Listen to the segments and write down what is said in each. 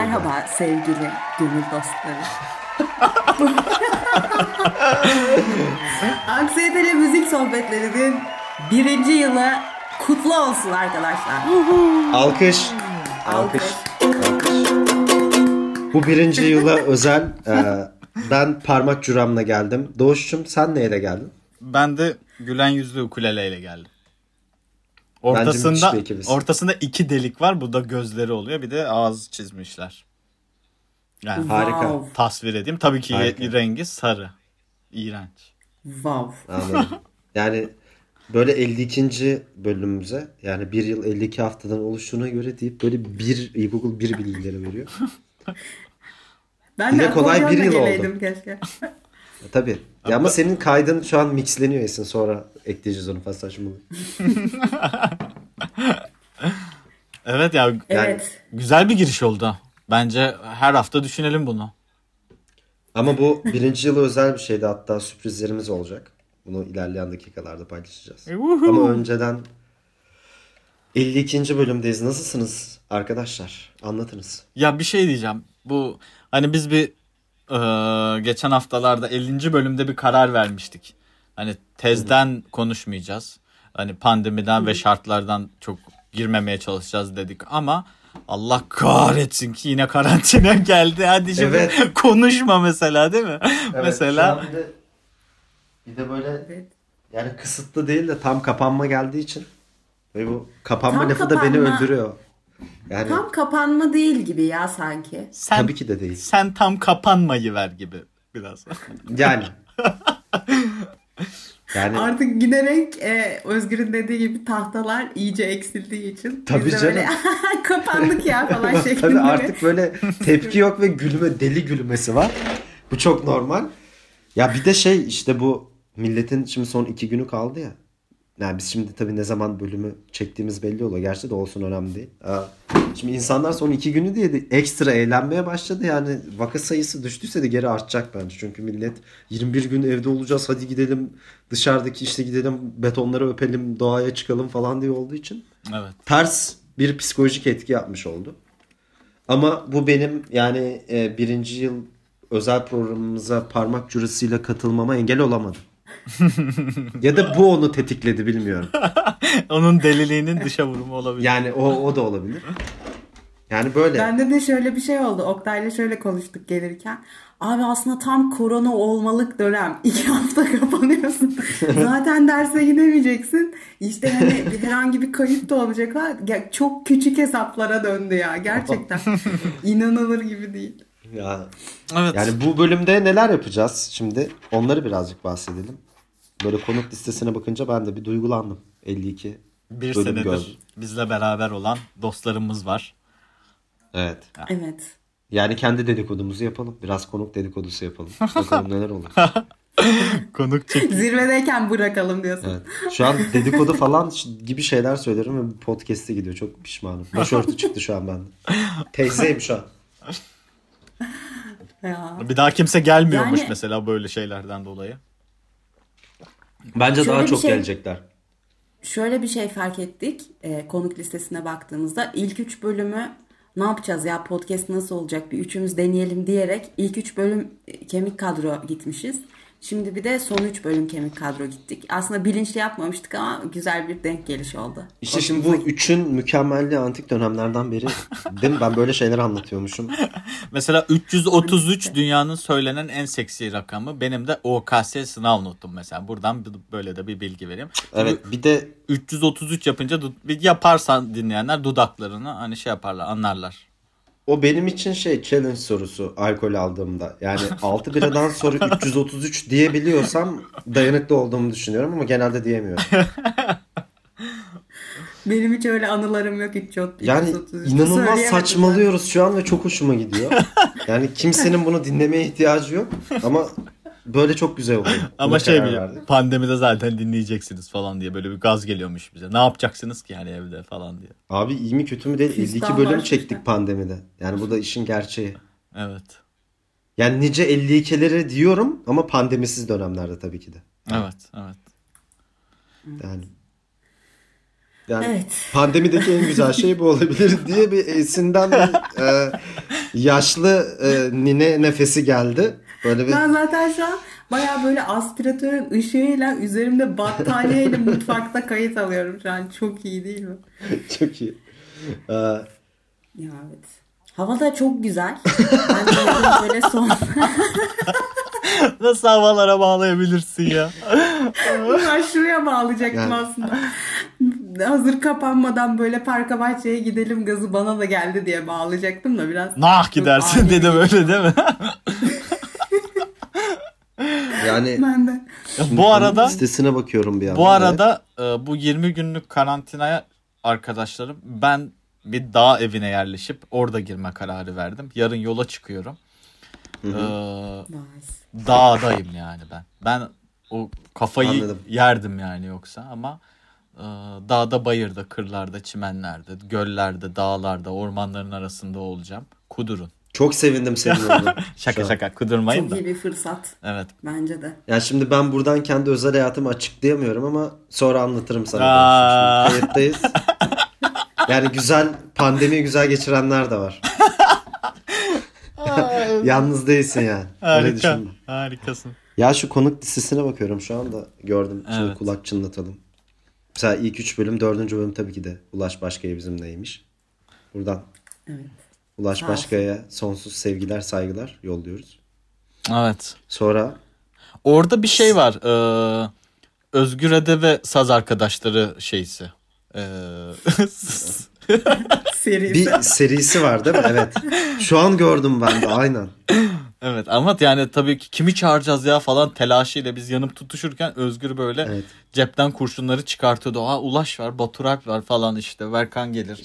Merhaba sevgili gönül dostları. Anksiyeteli müzik sohbetlerinin birinci yılı kutlu olsun arkadaşlar. Alkış. Alkış. Alkış. Bu birinci yıla özel. e, ben parmak curamla geldim. Doğuş'cum sen neyle geldin? Ben de gülen yüzlü ukuleleyle geldim. Ortasında ortasında iki delik var. Bu da gözleri oluyor. Bir de ağız çizmişler. Yani Harika. Wow. tasvir edeyim. Tabii ki Harika. rengi sarı. İğrenç. Wow. Anladım. Yani böyle 52. bölümümüze yani bir yıl 52 haftadan oluştuğuna göre deyip böyle bir ilkokul bir bilgileri veriyor. Ben Bir de kolay bir yıl oldu. keşke. E, Tabii. Ya ama senin kaydın şu an mixleniyor Esin. Sonra ekleyeceğiz onu fazla saçmalığı. Evet ya Evet. güzel bir giriş oldu. Bence her hafta düşünelim bunu. Ama bu birinci yılı özel bir şeydi. Hatta sürprizlerimiz olacak. Bunu ilerleyen dakikalarda paylaşacağız. Woohoo. Ama önceden 52. bölümdeyiz. Nasılsınız arkadaşlar? Anlatınız. Ya bir şey diyeceğim. Bu hani biz bir e, geçen haftalarda 50. bölümde bir karar vermiştik. Hani tezden konuşmayacağız. Hani pandemiden ve şartlardan çok girmemeye çalışacağız dedik ama Allah kahretsin ki yine karantina geldi. Hadi şimdi Evet. konuşma mesela değil mi? mesela bir de, bir de böyle Evet. yani kısıtlı değil de tam kapanma geldiği için ve bu kapanma Tam lafı da beni kapanma. öldürüyor. Yani Tam kapanma değil gibi ya sanki. sen tabii ki de değil. sen tam kapanmayı ver gibi biraz. Yani. yani Artık giderek e, Özgür'ün dediği gibi tahtalar iyice eksildiği için Tabii biz de böyle canım. kapandık ya falan şeklinde. Tabii artık böyle tepki yok ve gülme deli gülmesi var. Bu çok normal. Ya bir de şey işte bu milletin şimdi son iki günü kaldı ya. Yani biz şimdi tabii ne zaman bölümü çektiğimiz belli oluyor. Gerçi de olsun önemli değil. Şimdi insanlar son iki günü diye de ekstra eğlenmeye başladı. Yani vaka sayısı düştüyse de geri artacak bence. Çünkü millet 21 gün evde olacağız hadi gidelim dışarıdaki işte gidelim betonları öpelim doğaya çıkalım falan diye olduğu için evet. ters bir psikolojik etki yapmış oldu. Ama bu benim yani e, birinci yıl özel programımıza parmak jurasıyla katılmama engel olamadı. Ya da bu onu tetikledi bilmiyorum. Onun deliliğinin dışa vurumu olabilir. Yani o, o da olabilir. Yani böyle. Bende de şöyle bir şey oldu. Oktay'la şöyle konuştuk gelirken. Abi aslında tam korona olmalık dönem. İki hafta kapanıyorsun. Zaten derse gidemeyeceksin. İşte hani herhangi bir kayıp da olacak. Ha, ya çok küçük hesaplara döndü ya. Gerçekten. İnanılır gibi değil. Ya, Evet. yani bu bölümde neler yapacağız şimdi? Onları birazcık bahsedelim. Böyle konuk listesine bakınca ben de bir duygulandım. 52 bir bölüm senedir gördüm. bizle beraber olan dostlarımız var. Evet. Evet. Yani kendi dedikodumuzu yapalım. Biraz konuk dedikodusu yapalım. Bakalım neler olur. Konuk çek. Zirvedeyken bırakalım diyorsun. Evet. Şu an dedikodu falan gibi şeyler söylerim ve podcast'e gidiyor. Çok pişmanım. Başörtü çıktı şu an bende. Teyzeyim şu an. Ya. Bir daha kimse gelmiyormuş Yani- mesela böyle şeylerden dolayı. Bence Şöyle daha çok şey- gelecekler. Şöyle bir şey fark ettik e, konuk listesine baktığımızda ilk üç bölümü ne yapacağız ya podcast nasıl olacak bir üçümüz deneyelim diyerek ilk üç bölüm e, kemik kadro gitmişiz. Şimdi bir de son üç bölüm kemik kadro gittik. Aslında bilinçli yapmamıştık ama güzel bir denk geliş oldu. İşte şimdi bu üçün mükemmelliği antik dönemlerden beri değil mi? Ben böyle şeyler anlatıyormuşum. Mesela 333 dünyanın söylenen en seksi rakamı. Benim de OKS sınav notum mesela. Buradan böyle de bir bilgi vereyim. Evet bir de 333 yapınca yaparsan dinleyenler dudaklarını hani şey yaparlar anlarlar. O benim için şey challenge sorusu alkol aldığımda. Yani 6 biradan sonra 333 diyebiliyorsam dayanıklı olduğumu düşünüyorum ama genelde diyemiyorum. Benim hiç öyle anılarım yok hiç yok. Yani 333. inanılmaz saçmalıyoruz şu an ve çok hoşuma gidiyor. Yani kimsenin bunu dinlemeye ihtiyacı yok ama böyle çok güzel oluyor. Ama şey bir verdik. pandemide zaten dinleyeceksiniz falan diye böyle bir gaz geliyormuş bize. Ne yapacaksınız ki yani evde falan diye. Abi iyi mi kötü mü değil Fistan 52 bölüm çektik pandemide. Yani bu da işin gerçeği. Evet. Yani nice 52'leri diyorum ama pandemisiz dönemlerde tabii ki de. Evet, evet. Yani Yani Evet. pandemideki en güzel şey bu olabilir diye bir Esin'den bir, e, yaşlı e, nine nefesi geldi. Böyle bir Ben zaten şu an baya böyle aspiratörün ışığıyla üzerimde battaniyeyle mutfakta kayıt alıyorum şu an. Çok iyi değil mi? çok iyi. E, Ya evet. Hava da çok güzel. Ben de böyle son... Nasıl havalara bağlayabilirsin ya? Ben şuraya bağlayacaktım Yani. aslında. Hazır kapanmadan böyle parka bahçeye gidelim gazı bana da geldi diye bağlayacaktım da biraz. Nah gidersin ani. dedi böyle değil mi? Yani Ben de. bu arada listesine bakıyorum bir yandan. bu arada e, bu 20 günlük karantinaya arkadaşlarım ben bir dağ evine yerleşip orada girme kararı verdim. Yarın yola çıkıyorum. Ee, dağdayım yani ben. Ben o kafayı Anladım. yerdim yani yoksa ama e, dağda, bayırda, kırlarda, çimenlerde, göllerde, dağlarda, ormanların arasında olacağım. Kudurun. Çok sevindim senin. Şaka şaka kudurmayın Çok da. iyi bir fırsat. Evet. Bence de. Yani şimdi ben buradan kendi özel hayatımı açıklayamıyorum ama sonra anlatırım sana. Aa. Şimdi kayıttayız. Yani güzel pandemiyi güzel geçirenler de var. Yalnız değilsin yani. Öyle Harika. Harikasın. Ya şu konuk listesine bakıyorum şu anda gördüm. Şimdi Evet. kulak çınlatalım. Mesela ilk üç bölüm, dördüncü bölüm tabii ki de Ulaş Başkaya bizimleymiş. Buradan Evet. Ulaş. Başkaya'ya sonsuz sevgiler, saygılar yolluyoruz. Evet. Sonra Orada bir şey var. Ee, Özgür Ede ve saz arkadaşları şeysi. Ee, Serisi. bir serisi var değil mi? Evet. Şu an gördüm ben de aynen. evet ama yani tabii ki kimi çağıracağız ya falan telaşıyla biz yanıp tutuşurken Özgür böyle Evet. cepten kurşunları çıkartıyordu. Aa Ulaş var, Batur Alp var falan işte. Verkan gelir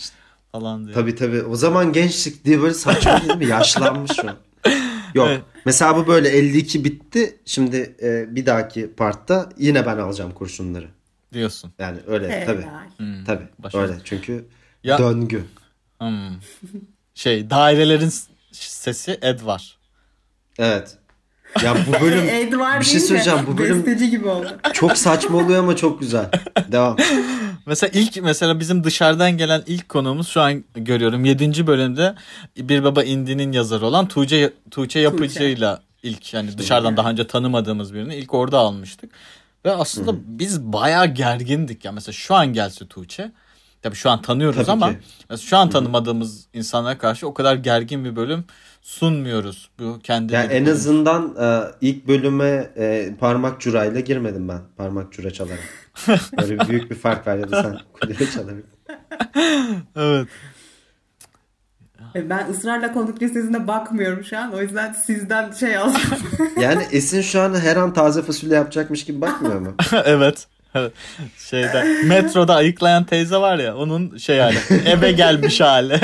falan diye. Tabii tabii. O zaman gençlik diye böyle saçma değil mi? Yaşlanmış şu an. Yok. Evet. Mesela bu böyle 52 bitti. Şimdi e, bir dahaki partta yine ben alacağım kurşunları. Diyorsun. Yani öyle Helal. tabii. Tabii. Başarılı. Öyle. Çünkü Ya- döngü. Hmm. Şey dairelerin sesi Ed var. Evet. Ya bu bölüm Edward bir şey söyleyeceğim. Bu bölüm gibi oldu. çok saçma oluyor ama çok güzel. Devam. Mesela ilk mesela bizim dışarıdan gelen ilk konuğumuz şu an görüyorum 7. bölümde Bir Baba Indi'nin yazarı olan Tuğçe Tuğçe Yapıcı'yla ilk yani dışarıdan daha önce tanımadığımız birini ilk orada almıştık. Ve aslında biz bayağı gergindik ya. Mesela şu an gelse Tuğçe Tabii şu an tanıyoruz Tabii ama ki. mesela şu an tanımadığımız insanlara karşı o kadar gergin bir bölüm sunmuyoruz. Bu kendi Yani en azından e, ilk bölüme e, parmak curayla girmedim ben. Parmak cura çalarak. Böyle büyük bir fark var ya da sen kulübe çalarak. Evet. E, Ben ısrarla konuk listesine bakmıyorum şu an. O yüzden sizden şey alacağım. Yani Esin şu an her an taze fasulye yapacakmış gibi bakmıyor mu? evet. Evet. Şeyde metroda ayıklayan teyze var ya onun şey hali eve gelmiş hali.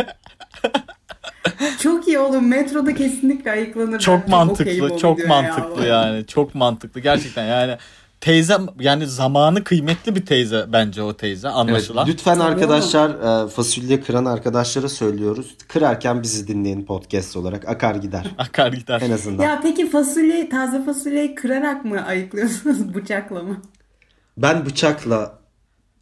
Çok iyi oğlum. Metroda kesinlikle ayıklanır. çok Ben mantıklı, çok mantıklı ya. yani. Çok mantıklı gerçekten yani. Teyze yani zamanı kıymetli bir teyze bence o teyze Evet, anlaşılan. lütfen Tabii arkadaşlar e, fasulye kıran arkadaşlara söylüyoruz. Kırarken bizi dinleyin podcast olarak. Akar gider. Akar gider. En azından. Ya peki fasulye, taze fasulyeyi kırarak mı ayıklıyorsunuz bıçakla mı? Ben bıçakla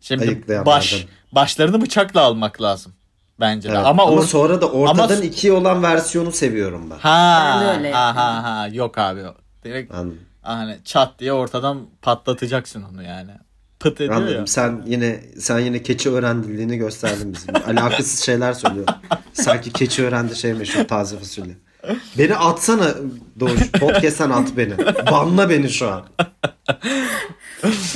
Şimdi baş başlarını bıçakla almak lazım bence de. Evet, Ama, ama, or- sonra da ortadan Ama- ikiye olan versiyonu seviyorum ben. ha, Ben de öyle ha, ha ha yok abi. Direkt Anladım. hani çat diye ortadan patlatacaksın onu yani. Pıt ediyor Anladım. ya. Sen yine sen yine keçi öğrendiliğini gösterdin bize. Alakasız şeyler söylüyor. Sanki keçi öğrendi şey meşhur taze fasulye. Beni atsana Doğuş. Podcast'ten at beni. Banla beni şu an.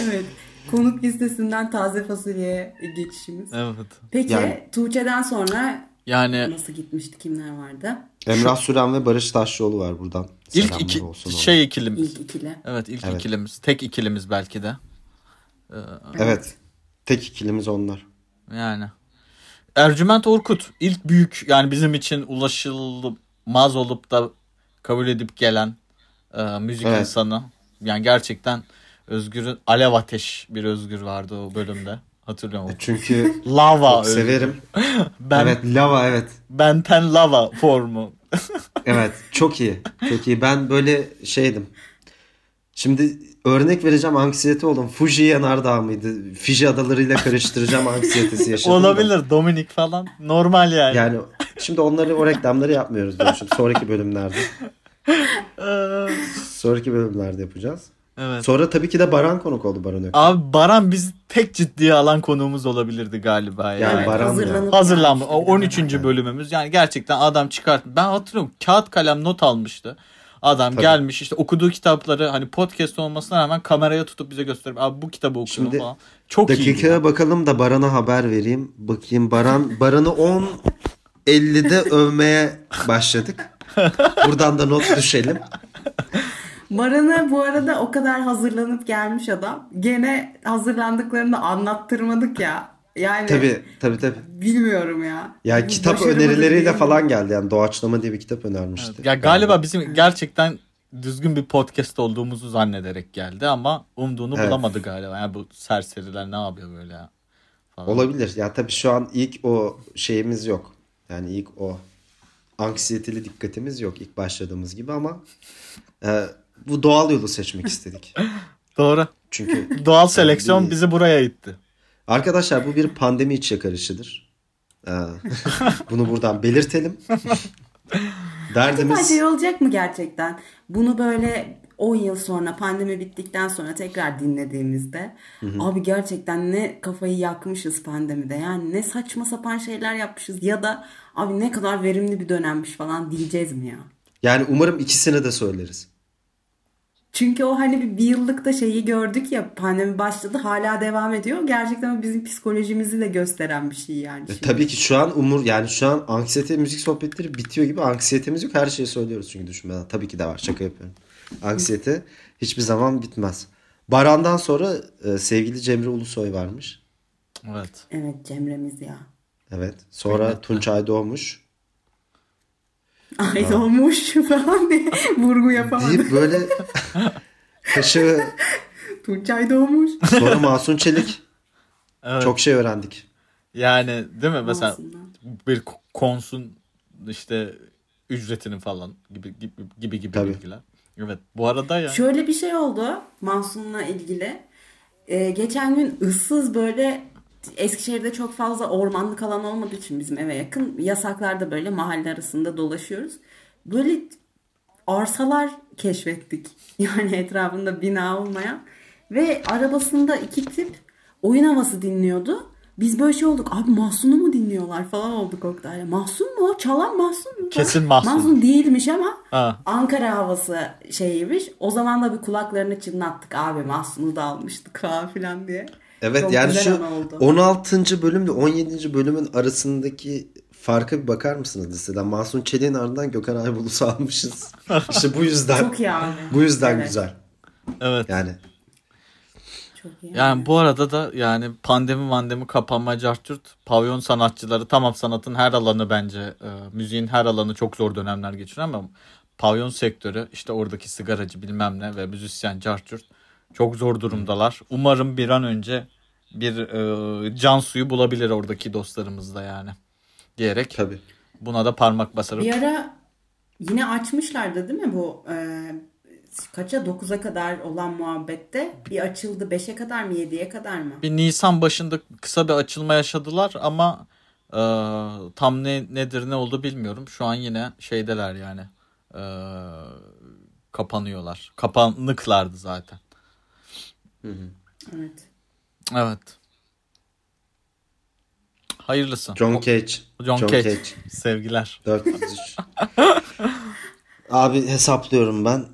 Evet. Konuk listesinden taze fasulyeye geçişimiz. Evet. Peki Yani- Tuğçe'den sonra Yani nasıl gitmişti? Kimler vardı? Emrah Süren ve Barış Taşlıoğlu var buradan. ilk iki olsun ona. şey ikilimiz. İlk ikili. Evet ilk Evet. ikilimiz. Tek ikilimiz belki de. Evet. Tek ikilimiz onlar. Yani. Ercüment Orkut ilk büyük yani bizim için ulaşılmaz olup da kabul edip gelen e, müzik Evet. insanı. Yani gerçekten Özgür'ün alev ateş bir Özgür vardı o bölümde. Hatırlıyor musun? Çünkü Lava severim. Ben, Evet lava evet. Benten lava formu. Evet çok iyi. Çok iyi. Ben böyle şeydim. Şimdi örnek vereceğim anksiyete oldum. Fuji Yanardağ mıydı? Fiji adalarıyla karıştıracağım anksiyetesi yaşadım. da. Olabilir Dominik falan normal yani. Yani şimdi onları o reklamları yapmıyoruz diyormuşum. Sonraki bölümlerde. Ee, Sonraki bölümlerde yapacağız. Evet. Sonra tabii ki de Baran konuk oldu Baran Ökten. Abi Baran biz tek ciddiye alan konuğumuz olabilirdi galiba yani. Yani Baran hazırlanıp Hazırlanma. O gelmişti 13. yani. bölümümüz. Yani gerçekten adam çıkarttı. Ben hatırlıyorum kağıt kalem not almıştı. Adam Tabii. gelmiş işte okuduğu kitapları hani podcast olmasına rağmen kameraya tutup bize gösterip abi bu kitabı okuyorum Şimdi falan. Çok iyi. Dakikaya bakalım da Baran'a haber vereyim. Bakayım Baran Baran'ı 10 50'de övmeye başladık. Buradan da not düşelim. Baran'a bu arada o kadar hazırlanıp gelmiş adam. Gene hazırlandıklarını anlattırmadık ya. Yani Tabii tabii tabii. bilmiyorum ya. Ya Bu kitap önerileriyle falan geldi. Yani Doğaçlama diye bir kitap önermişti. Ya galiba bizim gerçekten düzgün bir podcast olduğumuzu zannederek geldi ama umduğunu Evet. bulamadı galiba. Yani bu serseriler ne yapıyor böyle ya? Falan. Olabilir. Ya tabii şu an ilk o şeyimiz yok. Yani ilk o anksiyeteli dikkatimiz yok ilk başladığımız gibi ama e, bu doğal yolu seçmek istedik. Doğru. Çünkü Doğal seleksiyon bir- bizi buraya itti. arkadaşlar bu bir pandemi iç yakarışıdır. E, bunu buradan belirtelim. Acaba Derdimiz şey olacak mı gerçekten? Bunu böyle 10 yıl sonra pandemi bittikten sonra tekrar dinlediğimizde abi gerçekten ne kafayı yakmışız pandemide. Yani ne saçma sapan şeyler yapmışız ya da abi ne kadar verimli bir dönemmiş falan diyeceğiz mi ya? yani umarım ikisini de söyleriz. Çünkü o hani bir, yıllıkta şeyi gördük ya pandemi başladı hala devam ediyor. Gerçekten bizim psikolojimizi de gösteren bir şey yani. E, tabii ki şu an umur yani şu an anksiyete müzik sohbetleri bitiyor gibi anksiyetemiz yok. Her şeyi söylüyoruz çünkü düşünmeden. Tabii ki de var. Şaka yapıyorum. Anksiyete hiçbir zaman bitmez. Baran'dan sonra e, sevgili Cemre Ulusoy varmış. Evet. Evet Cemre'miz ya. Evet. Sonra Tunç Aydoğmuş. Ay olmuş falan diye vurgu yapamadım. Deyip böyle kaşı Tuncay doğmuş. sonra Masum Çelik. Evet. Çok şey öğrendik. Yani değil mi mesela Aslında. bir konsun işte ücretini falan gibi gibi gibi, gibi Tabii. bilgiler. Evet. Bu arada ya Şöyle bir şey oldu Mansun'la ilgili. Ee, geçen gün ıssız böyle Eskişehir'de çok fazla ormanlık alan olmadığı için bizim eve yakın yasaklarda böyle mahalle arasında dolaşıyoruz. Böyle arsalar keşfettik. Yani etrafında bina olmayan. Ve arabasında iki tip oyun havası dinliyordu. Biz böyle şey olduk. Abi Mahsun'u mu dinliyorlar falan olduk Oktay'la. Mahsun mu? Çalan Mahsun mu? Kesin Mahsun. Mahsun değilmiş ama Ha. Ankara havası şeyiymiş. O zaman da bir kulaklarını çınlattık. Abi Mahsun'u da almıştık falan filan diye. Evet Çok yani şu an oldu. 16. bölümle 17. bölümün arasındaki farka bir bakar mısınız listeden? Masum Çelik'in ardından Gökhan Aybulus'u almışız. İşte bu yüzden. Çok iyi abi. Bu yüzden Evet, güzel. evet. Yani Çok iyi. Yani bu arada da yani pandemi mandemi kapanma cartürt pavyon sanatçıları tamam sanatın her alanı bence e, müziğin her alanı çok zor dönemler geçiriyor ama pavyon sektörü işte oradaki sigaracı bilmem ne ve müzisyen cartürt çok zor durumdalar. Umarım bir an önce bir e, can suyu bulabilir oradaki dostlarımız da yani diyerek tabii. buna da parmak basarım. Bir ara yine açmışlardı değil mi bu e, kaça 9'a kadar olan muhabbette bir açıldı 5'e kadar mı 7'ye kadar mı? Bir Nisan başında kısa bir açılma yaşadılar ama e, tam ne nedir ne oldu bilmiyorum. Şu an yine şeydeler yani. E, kapanıyorlar. Kapanıklardı zaten. Evet. Evet. Hayırlısı. John Cage. John, Cage. Sevgiler. 403. Abi hesaplıyorum ben.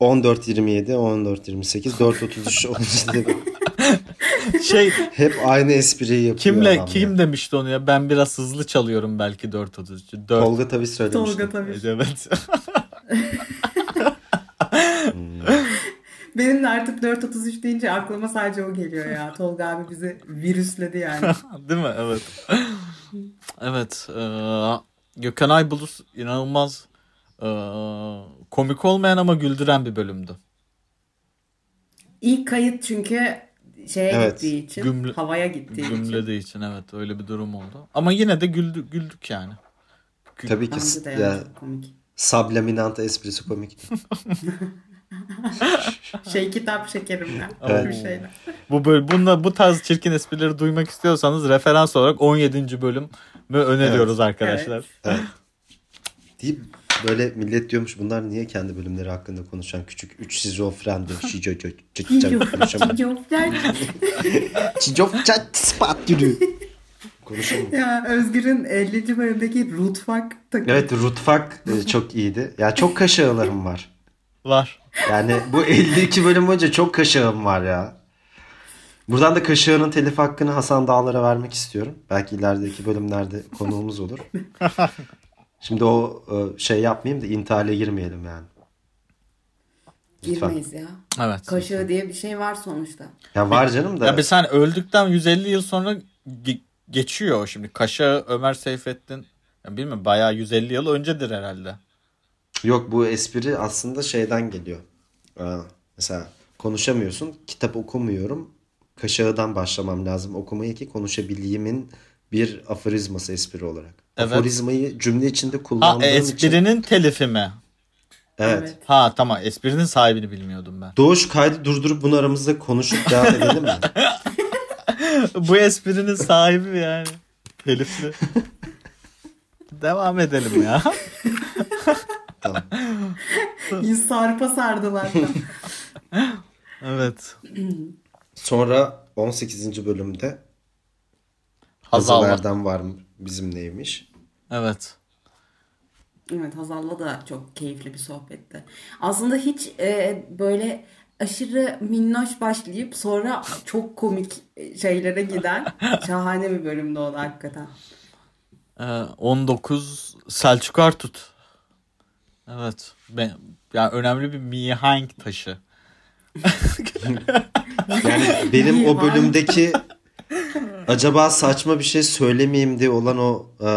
14.27, 14.28, 4.33 olunca Şey hep aynı espriyi yapıyor kimle kim ya. demişti onu ya? Ben biraz hızlı çalıyorum belki 4.33. 4 Tolga tabii söylemişti. Tolga tabii. Evet. Benim de artık 4.33 deyince aklıma sadece o geliyor ya. Tolga abi bizi virüsledi yani. Değil mi? Evet. evet. eee, Gökhan Aybulus inanılmaz eee, komik olmayan ama güldüren bir bölümdü. İlk kayıt çünkü şeye Evet. gittiği için, Gümle- havaya gittiği için. Gümlediği için evet öyle bir durum oldu. Ama yine de güldü, güldük yani. Tabii ki ya, komik. subliminant esprisi komik. Şey kitap şekerimden. Evet. Bir şeyler. Bu böl bununla bu tarz çirkin esprileri duymak istiyorsanız referans olarak 17. bölümü öneriyoruz arkadaşlar. Deyip böyle millet diyormuş bunlar niye kendi bölümleri hakkında konuşan küçük 3 şizofrendi. Şizofren. Konuşalım. Ya Özgür'ün 50. bölümdeki Rutfak. Evet Rutfak e, çok iyiydi. Ya çok kaşağılarım var. Var. Yani bu 52 bölüm boyunca çok kaşağım var ya. Buradan da kaşığının telif hakkını Hasan Dağlar'a vermek istiyorum. Belki ilerideki bölümlerde konuğumuz olur. Şimdi o e, şey yapmayayım da intihale girmeyelim yani. Lütfen. Girmeyiz ya. Evet. Kaşığı diye bir şey var sonuçta. Ya var canım da. Ya bir sen öldükten 150 yıl sonra ge- geçiyor o şimdi. Kaşağı Ömer Seyfettin ya bilmiyorum bayağı 150 yıl öncedir herhalde. Yok bu espri aslında şeyden geliyor. Aa, mesela konuşamıyorsun. Kitap okumuyorum. Kaşağıdan başlamam lazım okumayı ki konuşabileyim'in bir aforizması espri olarak. Evet. Aforizmayı cümle içinde Ha kullandığım için. esprinin telifi mi? Evet. Ha tamam esprinin sahibini bilmiyordum ben. Doğuş kaydı durdurup bunu aramızda konuşup devam edelim mi? Bu esprinin sahibi yani. Telifli. Devam edelim ya. tamam. Yüz sarpa sardılar. Evet. Sonra 18. bölümde Hazal Hazal var. Mı? Bizim neymiş? Evet. evet Hazal'la da çok keyifli bir sohbetti. Aslında hiç e, böyle aşırı minnoş başlayıp sonra çok komik şeylere giden şahane bir bölümde o da hakikaten. Ee, 19 Selçuk Artut. Evet. Ben, yani önemli bir mihenk taşı. Yani benim o bölümdeki acaba saçma bir şey söylemeyeyim diye olan o e,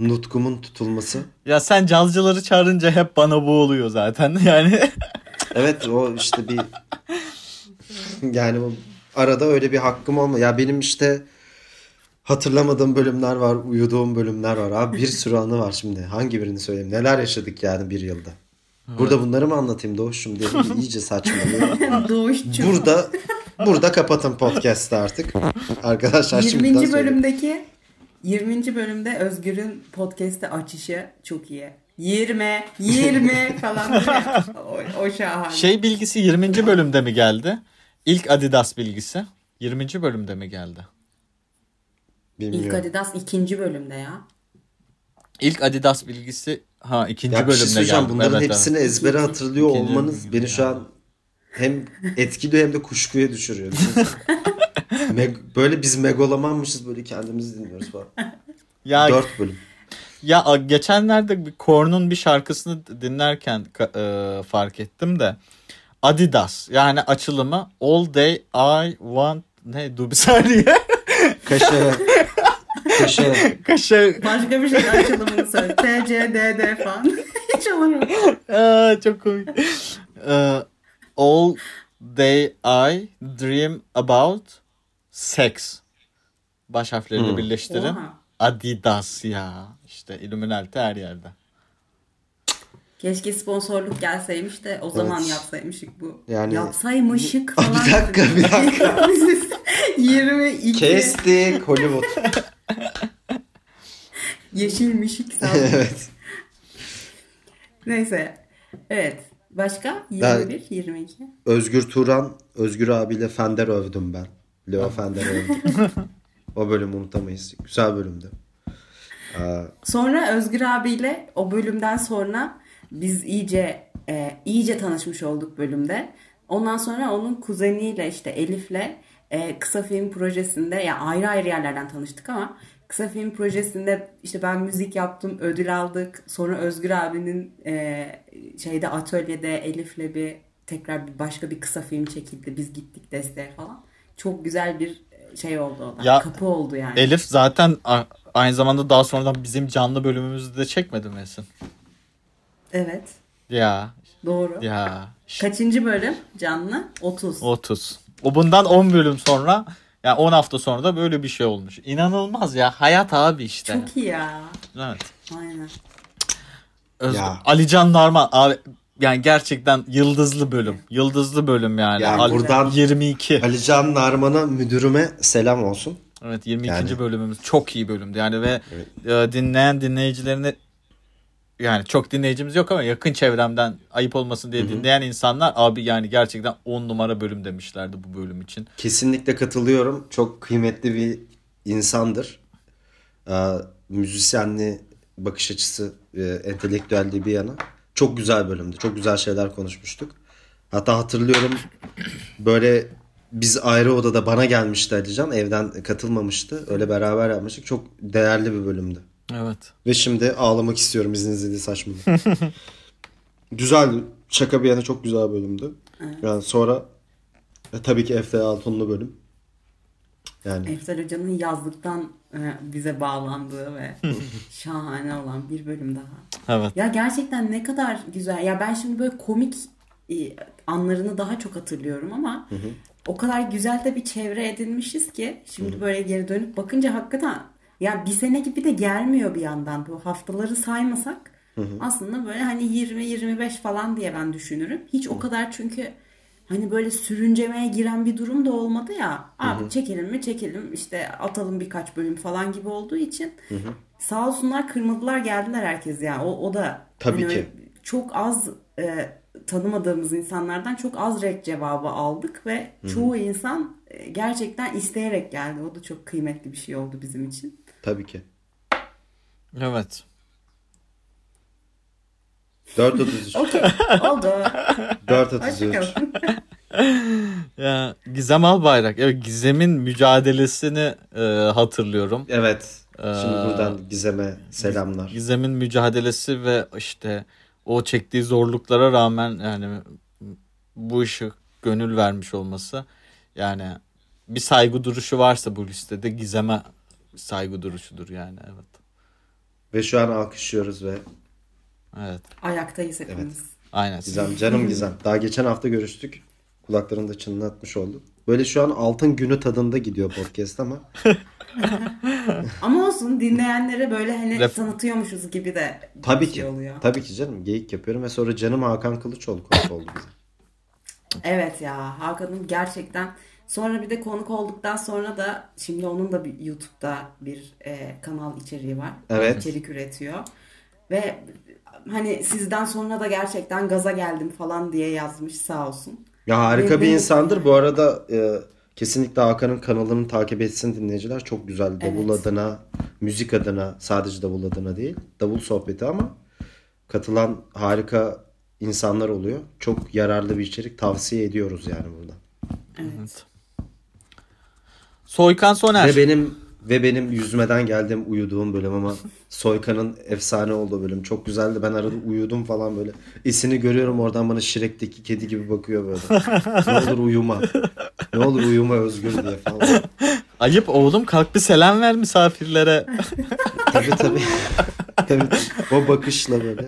nutkumun tutulması. Ya sen cazcıları çağırınca hep bana bu oluyor zaten. Yani Evet o işte bir yani o arada öyle bir hakkım olma. Ya benim işte hatırlamadığım bölümler var, uyuduğum bölümler var. Abi bir sürü anı var şimdi. Hangi birini söyleyeyim? Neler yaşadık yani bir yılda. Burada bunları mı anlatayım Doğuş'um diye iyice saçmalıyor. Doğuşçu. Burada burada kapatın podcast'ı artık. Arkadaşlar 20. şimdiden söyleyeyim. bölümdeki 20. bölümde Özgür'ün podcast'te açışı çok iyi. 20, 20 falan. O, o şahane. şey bilgisi 20. bölümde mi geldi? İlk Adidas bilgisi 20. bölümde mi geldi? Bilmiyorum. İlk Adidas ikinci bölümde ya. İlk Adidas bilgisi ha ikinci Ya şey bölümde söyleyeceğim. geldi. Bunların Evet, hepsini evet. ezbere hatırlıyor İkinci olmanız beni gibi şu ya. an hem etkiliyor hem de kuşkuya düşürüyor. Meg- böyle biz megalomanmışız böyle kendimizi dinliyoruz falan. Ya Dört bölüm. Ya geçenlerde bir Korn'un bir şarkısını dinlerken e, fark ettim de Adidas yani açılımı All Day I Want ne dur bir saniye Kaşa. Kaşa. Kaşı Başka bir şey açılımını söyle. T, C, D, D falan. Hiç olur mu? Aa, çok komik E, All Day I Dream About Sex baş harflerini Hmm. birleştirin Oha. Adidas ya işte Illuminati her yerde Keşke sponsorluk gelseymiş de o zaman Evet. yapsaymışık bu. Yani- Yapsaymışık falan. bir dakika bir dakika. 22 Kestik Hollywood. Yeşilmişik sağ evet. Neyse. Evet. Başka? Ben- 21, 22. Özgür Turan, Özgür abiyle Fender övdüm ben. Leo Fender övdüm. o bölümü unutamayız. Güzel bölümdü. Aa, Sonra Özgür abiyle o bölümden sonra biz iyice e, iyice tanışmış olduk bölümde. Ondan sonra onun kuzeniyle işte Elif'le e, kısa film projesinde ya ayrı ayrı yerlerden tanıştık ama kısa film projesinde işte ben müzik yaptım, ödül aldık. Sonra Özgür abinin e, şeyde atölyede Elif'le bir tekrar bir başka bir kısa film çekildi. Biz gittik desteğe falan. Çok güzel bir şey oldu o da. Ya, Kapı oldu yani. Elif zaten aynı zamanda daha sonradan bizim canlı bölümümüzü de çekmedi mi Esin? Evet. Ya Doğru. ya Kaçıncı bölüm? Canlı? 30. 30. O bundan 10 bölüm sonra yani 10 hafta sonra da böyle bir şey olmuş. İnanılmaz ya hayat abi işte. Çok iyi ya. Evet. Aynen. Öz- Ya. Alican Narman abi yani gerçekten yıldızlı bölüm. Yıldızlı bölüm yani. Yani Al- buradan- 22. Ali Can Narman'a müdürüme selam olsun. Evet 22. Yani- bölümümüz çok iyi bölümdü yani ve e, dinleyen dinleyicilerini yani çok dinleyicimiz yok ama yakın çevremden ayıp olmasın diye dinleyen insanlar abi yani gerçekten 10 numara bölüm demişlerdi bu bölüm için. Kesinlikle katılıyorum. Çok kıymetli bir insandır. Ee, müzisyenliği, bakış açısı, e, entelektüelliği bir yana. Çok güzel bölümdü. Çok güzel şeyler konuşmuştuk. Hatta hatırlıyorum böyle biz ayrı odada bana gelmişti Alican. Evden katılmamıştı. Öyle beraber yapmıştık. Çok değerli bir bölümdü. Evet. Ve şimdi ağlamak istiyorum izninizle değil saçmalık. güzel şaka bir yana çok güzel bölümdü. Yani sonra e, tabii ki Efe Altunlu bölüm. Yani Efsel Hoca'nın yazlıktan e, bize bağlandığı ve şahane olan bir bölüm daha. Evet. Ya gerçekten ne kadar güzel. Ya ben şimdi böyle komik e, anlarını daha çok hatırlıyorum ama o kadar güzel de bir çevre edinmişiz ki şimdi böyle geri dönüp bakınca hakikaten ya bir sene gibi de gelmiyor bir yandan. Bu haftaları saymasak aslında böyle hani 20-25 falan diye ben düşünürüm. Hiç o kadar çünkü hani böyle sürüncemeye giren bir durum da olmadı ya. Abi çekelim mi çekelim işte atalım birkaç bölüm falan gibi olduğu için sağ olsunlar kırmadılar geldiler herkes ya. O, o da Tabii hani ki. çok az e, tanımadığımız insanlardan çok az red cevabı aldık ve çoğu insan e, gerçekten isteyerek geldi. O da çok kıymetli bir şey oldu bizim için. Tabii ki. Evet. 4.33. Okey oldu. 4.33. Hoşçakalın. Ya Gizem Albayrak. Evet Gizem'in mücadelesini e, hatırlıyorum. Evet. Şimdi buradan Gizem'e selamlar. Gizem'in mücadelesi ve işte o çektiği zorluklara rağmen yani bu işe gönül vermiş olması yani bir saygı duruşu varsa bu listede Gizem'e saygı duruşudur yani evet. Ve şu an alkışlıyoruz ve Evet. Ayaktayız hepimiz. Aynen. Gizem canım Gizem. Daha geçen hafta görüştük. Kulaklarını da çınlatmış olduk. Böyle şu an altın günü tadında gidiyor podcast ama Ama olsun dinleyenlere böyle hani Ref- tanıtıyormuşuz gibi de tabii şey ki. oluyor. Tabii ki canım. Geyik yapıyorum ve sonra canım Hakan Kılıçoğlu konuk oldu bize. Evet ya Hakan'ın gerçekten sonra bir de konuk olduktan sonra da şimdi onun da bir YouTube'da bir e, kanal içeriği var. Evet. İçerik üretiyor. Ve hani sizden sonra da gerçekten gaza geldim falan diye yazmış sağ olsun. Ya harika Benim- bir insandır. Bu arada e, kesinlikle Hakan'ın kanalını takip etsin dinleyiciler. Çok güzel. Davul Evet. adına, müzik adına, sadece davul adına değil. Davul sohbeti ama katılan harika insanlar oluyor. Çok yararlı bir içerik tavsiye ediyoruz yani burada. Evet. Soykan Soner. Ve benim ve benim yüzmeden geldiğim uyuduğum bölüm ama Soykan'ın efsane olduğu bölüm çok güzeldi. Ben arada uyudum falan böyle. İsini görüyorum oradan bana Shrek'teki kedi gibi bakıyor böyle. ne olur uyuma. Ne olur uyuma Özgür diye falan. Ayıp oğlum kalk bir selam ver misafirlere. Tabii tabii. tabii. O bakışla böyle.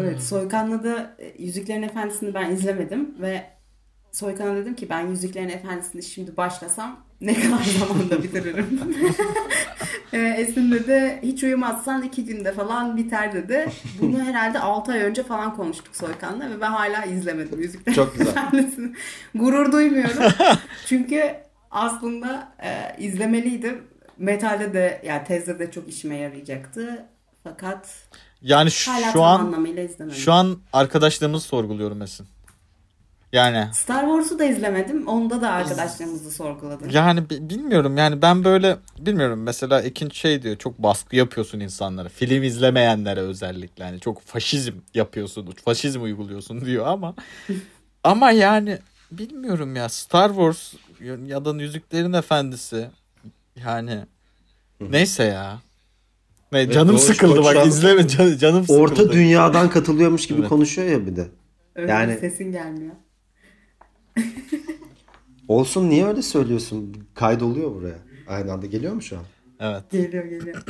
Evet, Soykan'la da e, Yüzüklerin Efendisi'ni ben izlemedim ve Soykan'a dedim ki ben Yüzüklerin Efendisi'ni şimdi başlasam ne kadar zamanda bitiririm. e, Esin dedi hiç uyumazsan iki günde falan biter dedi. Bunu herhalde 6 ay önce falan konuştuk Soykan'la ve ben hala izlemedim Yüzüklerin Çok güzel. Gurur duymuyorum. Çünkü aslında e, izlemeliydim. Metalde de yani tezde de çok işime yarayacaktı. Fakat Yani şu, hala şu an anlamıyla izlemedim. şu an arkadaşlığımızı sorguluyorum Esin. Yani Star Wars'u da izlemedim. Onda da arkadaşlarımızı sorguladım. yani bi- bilmiyorum yani ben böyle bilmiyorum mesela ikinci şey diyor çok baskı yapıyorsun insanlara. Film izlemeyenlere özellikle hani çok faşizm yapıyorsun, faşizm uyguluyorsun diyor ama ama yani bilmiyorum ya Star Wars ya da Yüzüklerin Efendisi yani neyse ya. Ne, canım Doğuş sıkıldı bak izleme can- canım sıkıldı. Orta dünyadan katılıyormuş gibi Evet. konuşuyor ya bir de. Öyle Yani- sesin gelmiyor. Olsun niye öyle söylüyorsun? Kaydoluyor buraya. Aynı anda geliyor mu şu an? Evet. Geliyor geliyor.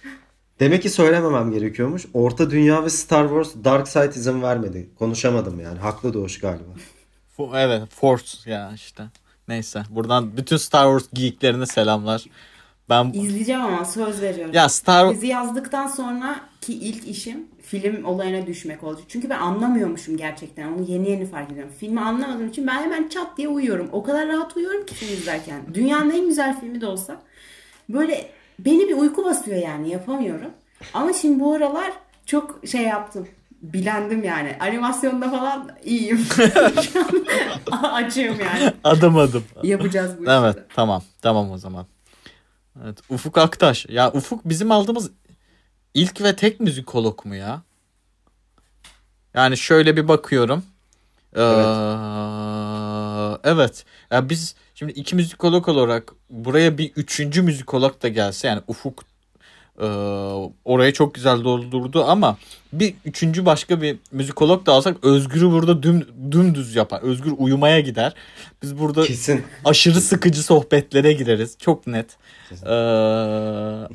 Demek ki söylememem gerekiyormuş. Orta Dünya ve Star Wars Dark Side izin vermedi. Konuşamadım yani. Haklı Doğuş galiba. Fo- Evet Force ya işte. Neyse buradan bütün Star Wars geeklerine selamlar. Ben İzleyeceğim ama söz veriyorum. ya Star Bizi yazdıktan sonra ki ilk işim film olayına düşmek oldu. Çünkü ben anlamıyormuşum gerçekten. Onu yeni yeni fark ediyorum. Filmi anlamadığım için ben hemen çat diye uyuyorum. O kadar rahat uyuyorum ki film izlerken. Dünyanın en güzel filmi de olsa. Böyle beni bir uyku basıyor yani yapamıyorum. Ama şimdi bu aralar çok şey yaptım. Bilendim yani. Animasyonda falan iyiyim. Açığım yani. Adım adım. Yapacağız bu işi. Evet tamam tamam o zaman. Evet Ufuk Aktaş. Ya Ufuk bizim aldığımız ilk ve tek müzikolog mu ya? Yani şöyle bir bakıyorum. Ee, evet. Ya biz şimdi iki müzikolog olarak buraya bir üçüncü müzikolog da gelse yani Ufuk e, orayı çok güzel doldurdu ama bir üçüncü başka bir müzikolog da alsak Özgür'ü burada düm, dümdüz yapar. Özgür uyumaya gider. Biz burada Kesin. aşırı sıkıcı sohbetlere gireriz. Çok net. Ee,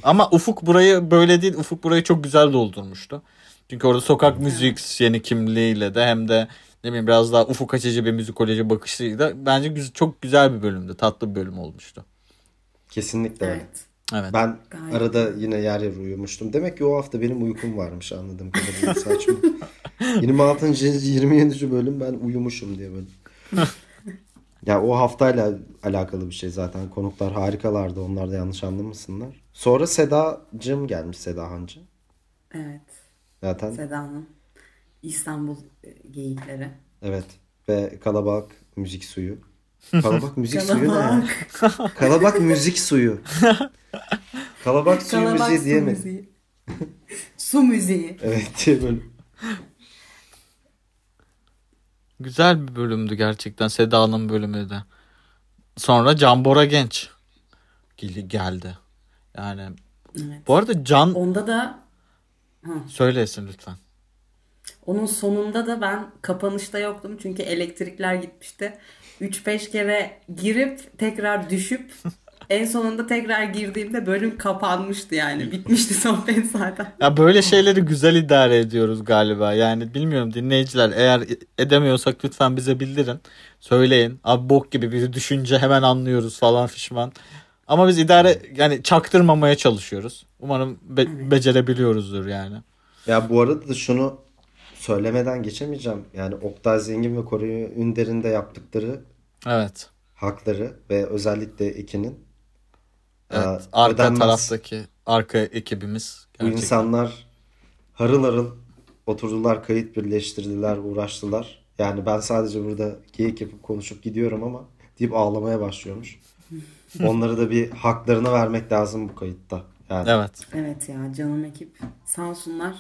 ama Ufuk burayı böyle değil. Ufuk burayı çok güzel doldurmuştu. Çünkü orada sokak müzik yeni kimliğiyle de hem de ne bileyim biraz daha ufuk açıcı bir müzikoloji bakışıyla bence çok güzel bir bölümdü. Tatlı bir bölüm olmuştu. Kesinlikle. Evet. Evet. Ben Gayet. arada yine yer yer uyumuştum. Demek ki o hafta benim uykum varmış anladığım kadarıyla saçma. 26. 27. bölüm ben uyumuşum diye böyle. ya o haftayla alakalı bir şey zaten. Konuklar harikalardı. Onlar da yanlış anlamasınlar. Sonra Sedacığım gelmiş Seda Hancı. Evet. Zaten Seda'nın İstanbul e, geyikleri. evet. Ve Kalabalık Müzik Suyu. Kalabalık Müzik Suyu ne ya? Kalabalık Müzik Suyu. Kalabalık Suyu Kalabalık Müziği su diye mi? müziği. su müziği. Evet diye böyle. Güzel bir bölümdü gerçekten Seda'nın bölümü de. Sonra Can Bora Genç gel- geldi. Yani Evet. bu arada Can Onda da söylesin lütfen. onun sonunda da ben kapanışta yoktum çünkü elektrikler gitmişti. 3-5 kere girip tekrar düşüp en sonunda tekrar girdiğimde bölüm kapanmıştı yani. Bitmişti sohbet zaten. Ya böyle şeyleri güzel idare ediyoruz galiba. Yani bilmiyorum dinleyiciler eğer edemiyorsak lütfen bize bildirin. Söyleyin. Abi bok gibi bir düşünce hemen anlıyoruz falan fişman. Ama biz idare yani çaktırmamaya çalışıyoruz. Umarım be- becerebiliyoruzdur yani. Ya bu arada da şunu söylemeden geçemeyeceğim. Yani Oktay Zengin ve Kore Ünder'in de yaptıkları Evet. hakları ve özellikle ikinin Evet. arka ödenmez. taraftaki arka ekibimiz. Bu Gerçekten. insanlar harıl harıl oturdular, kayıt birleştirdiler, uğraştılar. Yani ben sadece burada geyik yapıp konuşup gidiyorum ama deyip ağlamaya başlıyormuş. Onlara da bir haklarını vermek lazım bu kayıtta. Yani Evet. Evet ya canım ekip sağ olsunlar.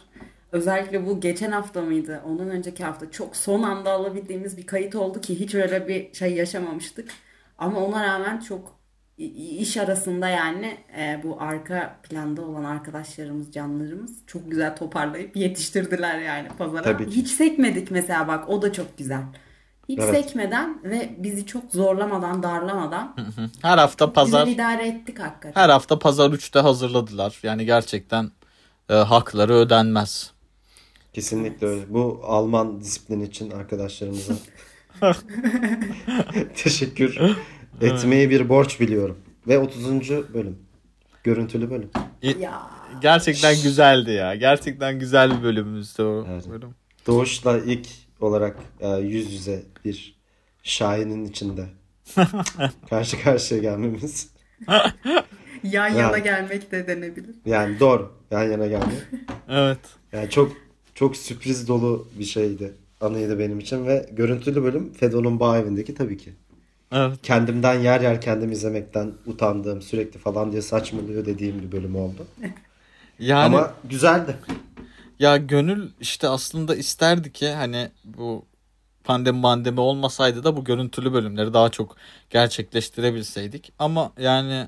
Özellikle bu geçen hafta mıydı? Ondan önceki hafta çok son anda alabildiğimiz bir kayıt oldu ki hiç öyle bir şey yaşamamıştık. Ama ona rağmen çok iş arasında yani e, bu arka planda olan arkadaşlarımız, canlarımız çok güzel toparlayıp yetiştirdiler yani pazara. Tabii ki. Hiç sekmedik mesela bak o da çok güzel. Hiç Evet. sekmeden ve bizi çok zorlamadan, darlamadan Hı. Her hafta pazar güzel idare ettik hakikaten. her hafta pazar 3'te hazırladılar. Yani gerçekten e, hakları ödenmez. kesinlikle öyle. Bu Alman disiplin için arkadaşlarımıza teşekkür etmeyi bir borç biliyorum. Ve 30. bölüm. Görüntülü bölüm. Ya Gerçekten güzeldi ya. Gerçekten güzel bir bölümümüzdü o Evet. bölüm. Doğuş'la ilk olarak e, yüz yüze bir şahinin içinde karşı karşıya gelmemiz. yan Ya. yana gelmek de denebilir. Yani doğru. Yan yana gelmek. Evet. Yani çok çok sürpriz dolu bir şeydi. Anıydı benim için ve görüntülü bölüm Fedon'un bağ evindeki tabii ki. Evet. Kendimden yer yer kendim izlemekten utandığım sürekli falan diye saçmalıyor dediğim bir bölüm oldu. Yani Ama güzeldi. ya gönül işte aslında isterdi ki hani bu pandemi pandemi olmasaydı da bu görüntülü bölümleri daha çok gerçekleştirebilseydik. Ama yani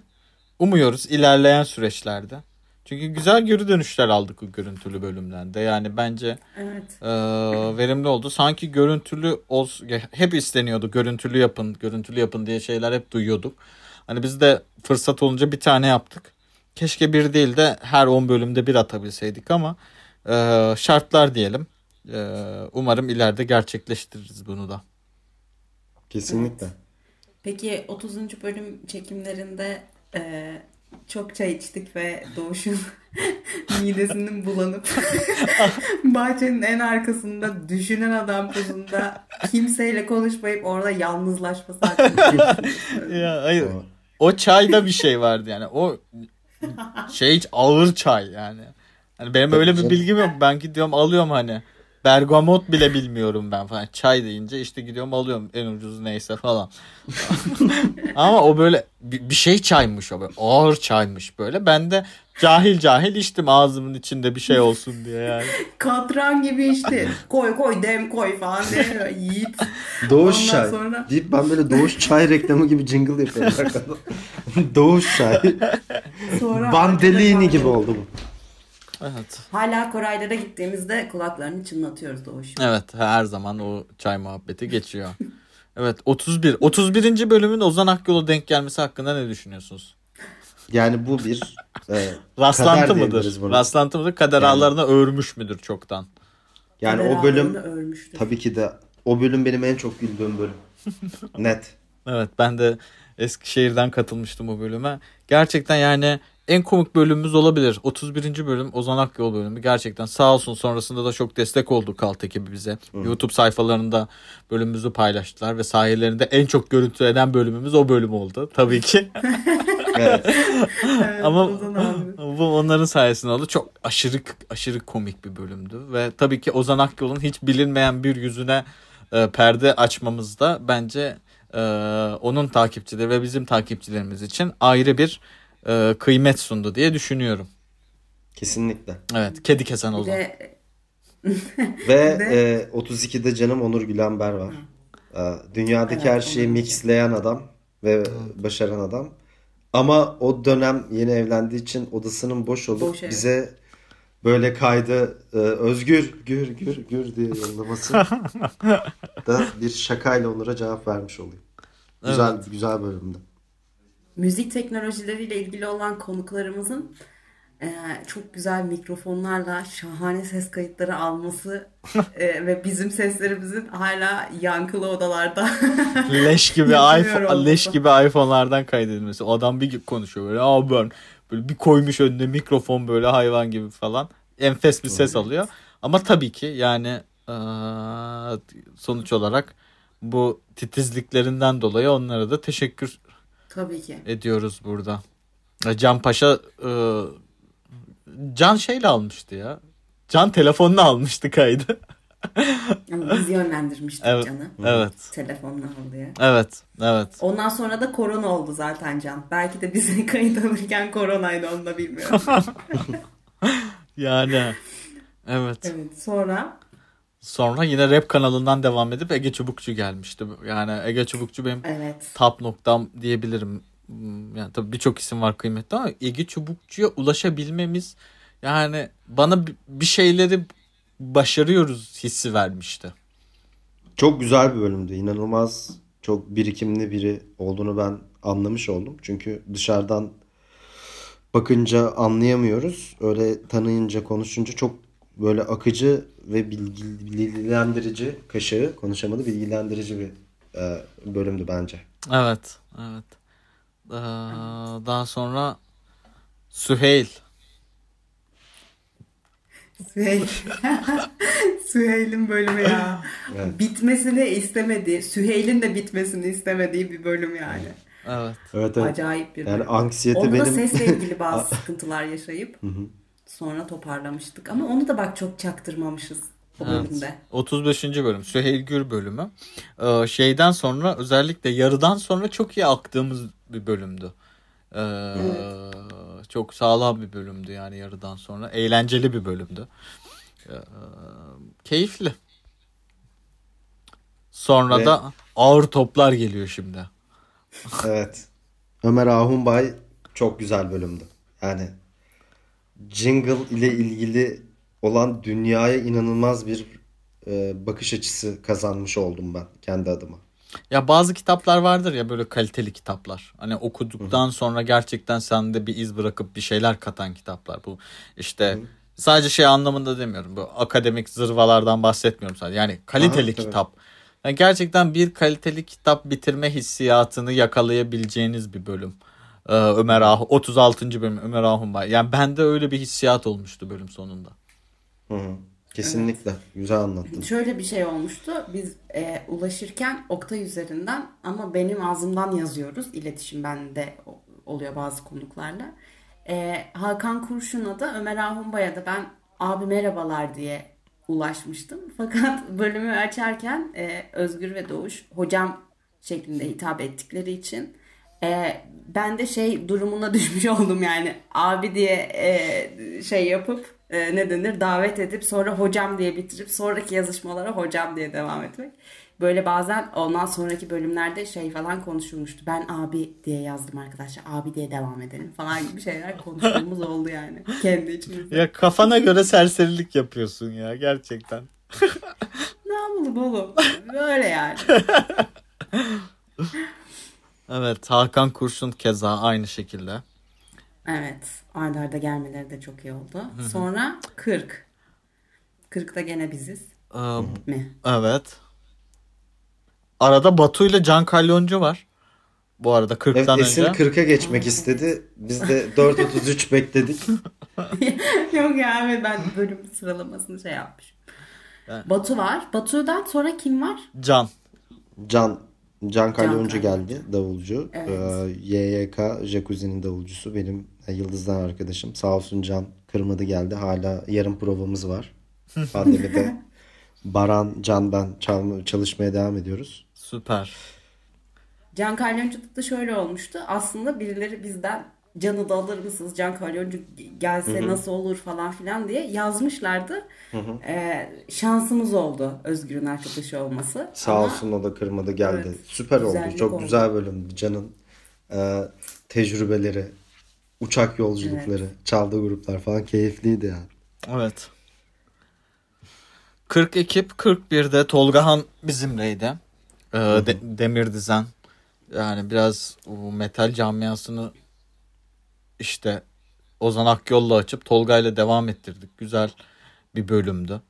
umuyoruz ilerleyen süreçlerde. Çünkü güzel geri dönüşler aldık bu görüntülü bölümden de. Yani bence Evet. e, verimli oldu. Sanki görüntülü olsun hep isteniyordu. Görüntülü yapın, görüntülü yapın diye şeyler hep duyuyorduk. Hani biz de fırsat olunca bir tane yaptık. Keşke bir değil de her 10 bölümde bir atabilseydik ama e, şartlar diyelim. E, umarım ileride gerçekleştiririz bunu da. Kesinlikle. Peki 30. bölüm çekimlerinde e, çok çay içtik ve Doğuş'un midesinin bulanıp bahçenin en arkasında düşünen adam pozunda kimseyle konuşmayıp orada yalnızlaşması hakkında. Ya hayır. O çayda bir şey vardı yani. O şey ağır çay yani. Hani benim öyle bir bilgim yok. Ben gidiyorum alıyorum hani. Bergamot bile bilmiyorum ben falan. Çay deyince işte gidiyorum alıyorum en ucuz neyse falan. Ama o böyle bir, bir şey çaymış o böyle. Ağır çaymış böyle. Ben de cahil cahil içtim ağzımın içinde bir şey olsun diye yani. Katran gibi işte koy koy dem koy falan diye yiğit. Doğuş Ondan çay. sonra- Deyip ben böyle Doğuş çay reklamı gibi jingle yapıyorum. Doğuş çay. Sonra Bandelini gibi oldu bu. Evet. Hala Koraylara gittiğimizde kulaklarını çınlatıyoruz Doğuş. Evet her zaman o çay muhabbeti geçiyor. Evet 31. 31. bölümün Ozan Akyol'a denk gelmesi hakkında ne düşünüyorsunuz? Yani bu bir e, Rastlantı kader mıdır? buna. Rastlantı mıdır? Kader Yani- ağlarına örmüş müdür çoktan? Yani Kader o bölüm tabii ki de o bölüm benim en çok güldüğüm bölüm. Net. Evet ben de Eskişehir'den katılmıştım o bölüme. Gerçekten yani en komik bölümümüz olabilir. 31. bölüm Ozan Akyol bölümü. Gerçekten sağ olsun sonrasında da çok destek oldu Kalt ekibi bize. YouTube sayfalarında bölümümüzü paylaştılar ve sahilerinde en çok görüntülenen bölümümüz o bölüm oldu. Tabii ki. Evet. Evet, Ama bu onların sayesinde oldu. Çok aşırı aşırı komik bir bölümdü ve tabii ki Ozan Akyol'un hiç bilinmeyen bir yüzüne e, perde açmamız da bence e, onun takipçileri ve bizim takipçilerimiz için ayrı bir e, kıymet sundu diye düşünüyorum. Kesinlikle. Evet, kedi kesen Ozan. Ve Ve- e, 32'de canım Onur Gülenber var. E, dünyadaki Evet, her şeyi Onur. mixleyen adam ve başaran adam. Ama o dönem yeni evlendiği için odasının boş olup Boş, evet. bize böyle kaydı e, özgür gür gür gür diye yollaması da bir şakayla Onur'a cevap vermiş oluyor. Güzel güzel bölümdü. Müzik teknolojileriyle ilgili olan konuklarımızın e, çok güzel mikrofonlarla şahane ses kayıtları alması e, ve bizim seslerimizin hala yankılı odalarda leş gibi iPhone, leş gibi iPhone'lardan kaydedilmesi. O adam bir konuşuyor böyle. Aa ben böyle bir koymuş önüne mikrofon böyle hayvan gibi falan. Enfes bir ses alıyor. Ama tabii ki yani eee, sonuç olarak bu titizliklerinden dolayı onlara da teşekkür tabii ki. ediyoruz burada. Ya Can Paşa eee, Can şeyle almıştı ya. Can telefonla almıştı kaydı. Ama biz yönlendirmiştik Evet. Can'ı. Evet. Telefonla al diye. Evet. Evet. Ondan sonra da korona oldu zaten Can. Belki de bizi kayıt alırken koronaydı onu da bilmiyorum. Yani evet. evet sonra Sonra yine rap kanalından devam edip Ege Çubukçu gelmişti. Yani Ege Çubukçu benim evet. top noktam diyebilirim. Hmm, Yani tabii birçok isim var kıymetli ama Ege Çubukçu'ya ulaşabilmemiz yani bana bi- bir şeyleri başarıyoruz hissi vermişti. Çok güzel bir bölümdü. İnanılmaz çok birikimli biri olduğunu ben anlamış oldum. Çünkü dışarıdan bakınca anlayamıyoruz. Öyle tanıyınca, konuşunca çok böyle akıcı ve bilgi- bilgilendirici kaşığı konuşamadı bilgilendirici bir e, bölümdü bence. Evet, evet. Ee, daha sonra Süheyl. Süheyl. Süheyl'in bölümü ya. Evet. Bitmesini istemediği, Süheyl'in de bitmesini istemediği bir bölüm yani. Evet. Evet evet. Acayip bir Yani bölüm. anksiyete Onda da benim sesle ilgili bazı sıkıntılar yaşayıp sonra toparlamıştık. Ama onu da bak çok çaktırmamışız o Evet. bölümde. 35. bölüm Süheyl Gür bölümü. Ee, şeyden sonra özellikle yarıdan sonra çok iyi aktığımız bir bölümdü. Ee, Çok sağlam bir bölümdü yani yarıdan sonra. Eğlenceli bir bölümdü. Ee, keyifli. Sonra Ve- da ağır toplar geliyor şimdi. Evet. Ömer Ahunbay çok güzel bölümdü. Yani jingle ile ilgili olan dünyaya inanılmaz bir e, bakış açısı kazanmış oldum ben kendi adıma. Ya bazı kitaplar vardır ya böyle kaliteli kitaplar. Hani okuduktan sonra gerçekten sende bir iz bırakıp bir şeyler katan kitaplar. Bu işte sadece şey anlamında demiyorum. Bu akademik zırvalardan bahsetmiyorum sadece. Yani kaliteli Aha, kitap. Yani gerçekten bir kaliteli kitap bitirme hissiyatını yakalayabileceğiniz bir bölüm. Ee, Ömer Ah 36. bölüm Ömer Ahunbay. Yani bende öyle bir hissiyat olmuştu bölüm sonunda. Hı hı. Kesinlikle. Güzel anlattın. Şöyle bir şey olmuştu. Biz e, ulaşırken Oktay üzerinden ama benim ağzımdan yazıyoruz. İletişim bende oluyor bazı konuklarla. E, Hakan Kurşun'a da Ömer Ahunbay'a da ben abi merhabalar diye ulaşmıştım. Fakat bölümü açarken e, Özgür ve Doğuş hocam şeklinde hitap ettikleri için e, ben de şey durumuna düşmüş oldum yani abi diye e, şey yapıp e, ne denir davet edip sonra hocam diye bitirip sonraki yazışmalara hocam diye devam etmek. Böyle bazen ondan sonraki bölümlerde şey falan konuşulmuştu. Ben abi diye yazdım arkadaşlar. Abi diye devam edelim falan gibi şeyler konuştuğumuz oldu yani. Kendi içimizde. Ya kafana göre serserilik yapıyorsun ya gerçekten. Ne yapalım oğlum? Böyle yani. Evet Hakan Kurşun keza aynı şekilde. Evet. Arda arda gelmeleri de çok iyi oldu. Sonra 40. 40'ta gene biziz Ee, mi? evet. Arada Batu ile Can Kalyoncu var. Bu arada 40'tan Evet Esin önce. 40'a geçmek istedi. Biz de 4.33 bekledik. Yok ya evet ben bölüm sıralamasını şey yapmışım. Batu var. Batu'dan sonra kim var? Can. Can Can Kalyoncu geldi davulcu. Evet. Ee, YYK Jacuzzi'nin davulcusu benim e, Yıldız'dan arkadaşım. Sağ olsun Can kırmadı geldi. Hala yarım provamız var. Pandemide Baran, Can ben çalma, çalışmaya devam ediyoruz. Süper. Can Kalyoncu'da da şöyle olmuştu. Aslında birileri bizden Can'ı da alır mısınız? Can Kalyoncu gelse nasıl olur falan filan diye yazmışlardı. Ee, şansımız oldu Özgür'ün arkadaşı olması. Sağ Ama olsun o da kırmadı geldi. Evet, Süper oldu. Çok oldu. güzel bölümdü. Can'ın e, tecrübeleri, uçak yolculukları, çaldığı gruplar falan keyifliydi yani. Evet. 40 ekip 41'de Tolgahan bizimleydi. Ee, de- Demir Dizen. Yani biraz o metal camiasını işte Ozan Akyol'la açıp Tolga ile devam ettirdik. Güzel bir bölümdü.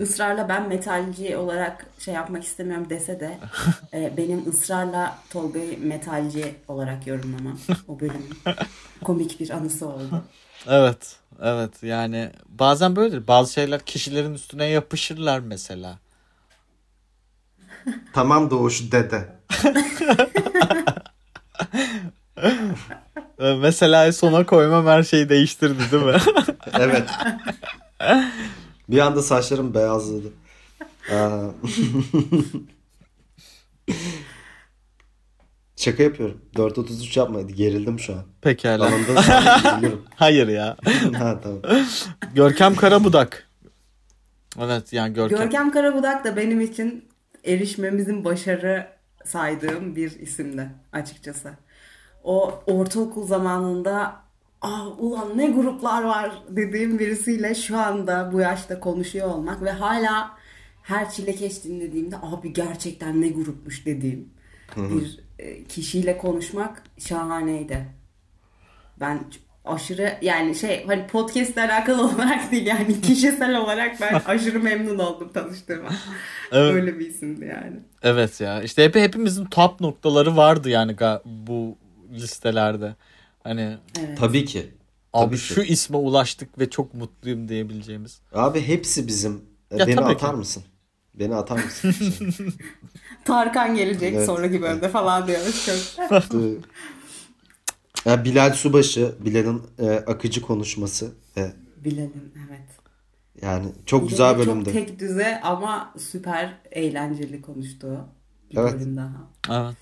ısrarla ben metalci olarak şey yapmak istemiyorum dese de e, benim ısrarla Tolga'yı metalci olarak yorumlamam o bölümün komik bir anısı oldu. Evet. Evet yani bazen böyledir. Bazı şeyler kişilerin üstüne yapışırlar mesela. Tamam Doğuş dede. Ee, Mesela sona koymam her şeyi değiştirdi değil mi? Evet. Bir anda saçlarım beyazladı. Aa. Şaka yapıyorum. 4.33 yapmaydı. Gerildim şu an. Pekala. Hayır ya. ha tamam. Görkem Karabudak. Evet yani Görkem. Görkem Karabudak da benim için erişmemizin başarı saydığım bir isimdi açıkçası. O ortaokul zamanında Aa, ulan ne gruplar var dediğim birisiyle şu anda bu yaşta konuşuyor olmak ve hala her çilekeş dinlediğimde abi gerçekten ne grupmuş dediğim bir e, kişiyle konuşmak şahaneydi. Ben aşırı yani şey hani podcast alakalı olarak değil yani kişisel olarak ben aşırı memnun oldum tanıştığıma. Evet. Öyle bir isimdi yani. Evet ya. İşte hep hepimizin top noktaları vardı yani bu listelerde. Hani Evet. Tabii ki. abi Tabii ki. şu isme ulaştık ve çok mutluyum diyebileceğimiz. Abi hepsi bizim. Ya Beni atar ki. mısın? Beni atar mısın? Tarkan gelecek Evet. sonraki bölümde falan diyoruz çok. ya Bilal Subaşı, Bilal'in e, akıcı konuşması. E, Bilal'in evet. yani çok güzel Bilal'in bölümdü. Çok tek düze ama süper eğlenceli konuştuğu bir Evet. bölüm daha. Evet.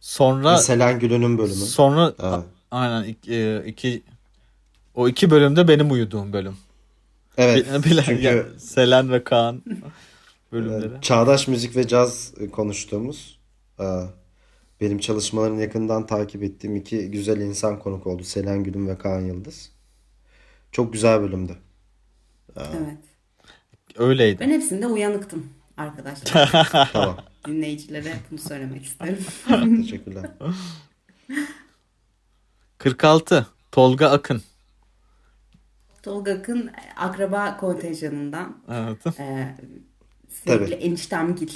Sonra Selen Gül'ünün bölümü. sonra Evet. a- aynen iki, e, iki o iki bölümde benim uyuduğum bölüm. Evet. Bil- Bilal- çünkü ya, Selen ve Kaan bölümleri. çağdaş müzik ve caz e, konuştuğumuz e, benim çalışmalarını yakından takip ettiğim iki güzel insan konuk oldu. Selen Gül'ün ve Kaan Yıldız. Çok güzel bölümdü. Evet. Öyleydi. Ben hepsinde uyanıktım arkadaşlar. Tamam. Dinleyicilere bunu söylemek isterim. Teşekkürler. 46 Tolga Akın. Tolga Akın akraba kontenjanından Evet. e, Sevgili Tabii. eniştemgil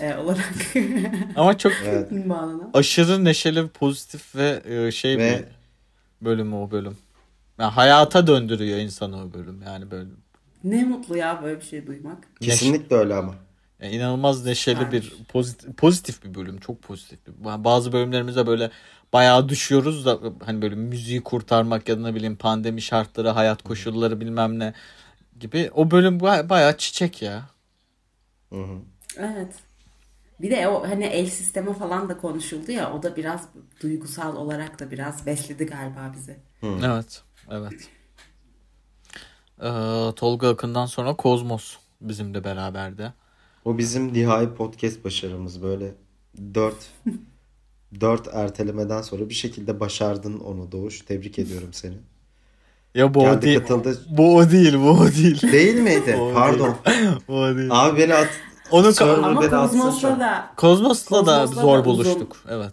e, olarak Ama çok Evet. E, aşırı neşeli, pozitif ve e, şey Ve- bir bölüm o bölüm. Yani hayata döndürüyor insanı o bölüm yani böyle. Ne mutlu ya böyle bir şey duymak. Kesinlikle öyle ama. Yani inanılmaz neşeli Süpermiş. bir pozitif, pozitif bir bölüm. Çok pozitif. Bazı bölümlerimizde böyle bayağı düşüyoruz da hani böyle müziği kurtarmak ya da ne bileyim pandemi şartları, hayat koşulları bilmem ne gibi. O bölüm baya- bayağı çiçek ya. Hı hı. Evet. Bir de o hani el sistemi falan da konuşuldu ya o da biraz duygusal olarak da biraz besledi galiba bizi. Evet. Evet. Ee, Tolga Akın'dan sonra Kozmos bizimle beraberdi. O bizim nihai podcast başarımız. Böyle dört dört ertelemeden sonra bir şekilde başardın onu Doğuş. Tebrik ediyorum seni. Ya bu o Geldi değil. katıldı. Bu o değil, bu o değil. Değil miydi? O Pardon. Bu o değil. Abi beni at. Onu Server Ama Kozmos'la da Kozmos'la da Kozmos'la zor da buluştuk. Evet.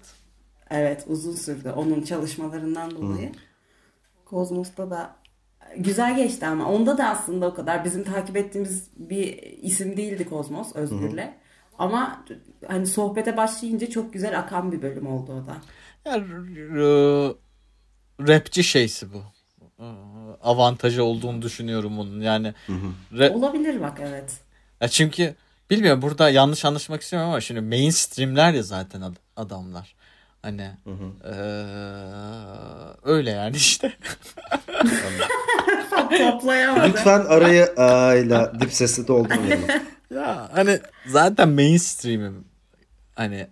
evet uzun sürdü onun çalışmalarından dolayı. Kozmos'ta da güzel geçti ama onda da aslında o kadar bizim takip ettiğimiz bir isim değildi Kozmos Özgür'le. Ama hani sohbete başlayınca çok güzel akan bir bölüm oldu o da. Ya, rapçi şeysi bu. Ee, Avantajı olduğunu düşünüyorum bunun. Yani re- Olabilir bak evet. ya çünkü bilmiyorum burada yanlış anlaşmak istemiyorum ama şimdi mainstreamler ya zaten ad- adamlar. Hani eee, öyle yani işte. Toplayamadım. Lütfen arayı ayla dip sesli doldurmayalım. Ya hani zaten mainstream'im. Hani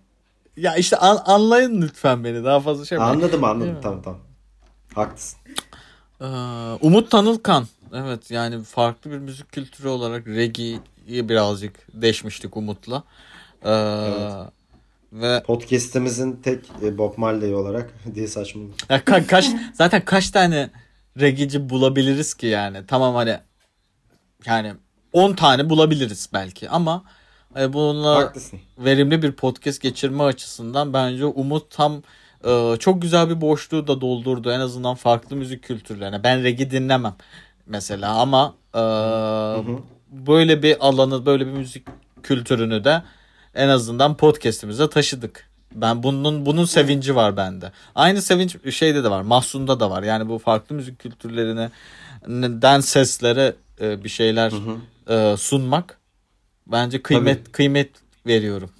ya işte an- anlayın lütfen beni daha fazla şey. Anladım anladım. Tamam tamam. Haklısın. Ee, Umut Tanılkan. Evet yani farklı bir müzik kültürü olarak reggae'yi birazcık deşmiştik Umut'la. Ee, Ve Podcast'imizin tek e, Bob Marley olarak diye saçmalık. ya ka- kaç zaten kaç tane reggae'ci bulabiliriz ki yani. Tamam hani yani 10 tane bulabiliriz belki ama hani bununla Haklısın. verimli bir podcast geçirme açısından bence Umut tam e, çok güzel bir boşluğu da doldurdu. En azından farklı müzik kültürlerine. Ben reggae dinlemem mesela ama e, böyle bir alanı, böyle bir müzik kültürünü de en azından podcast'imize taşıdık. Ben bunun bunun sevinci var bende. Aynı sevinç şeyde de var. Mahsun'da da var. Yani bu farklı müzik kültürlerine den seslere e, bir şeyler e, sunmak bence kıymet kıymet veriyorum.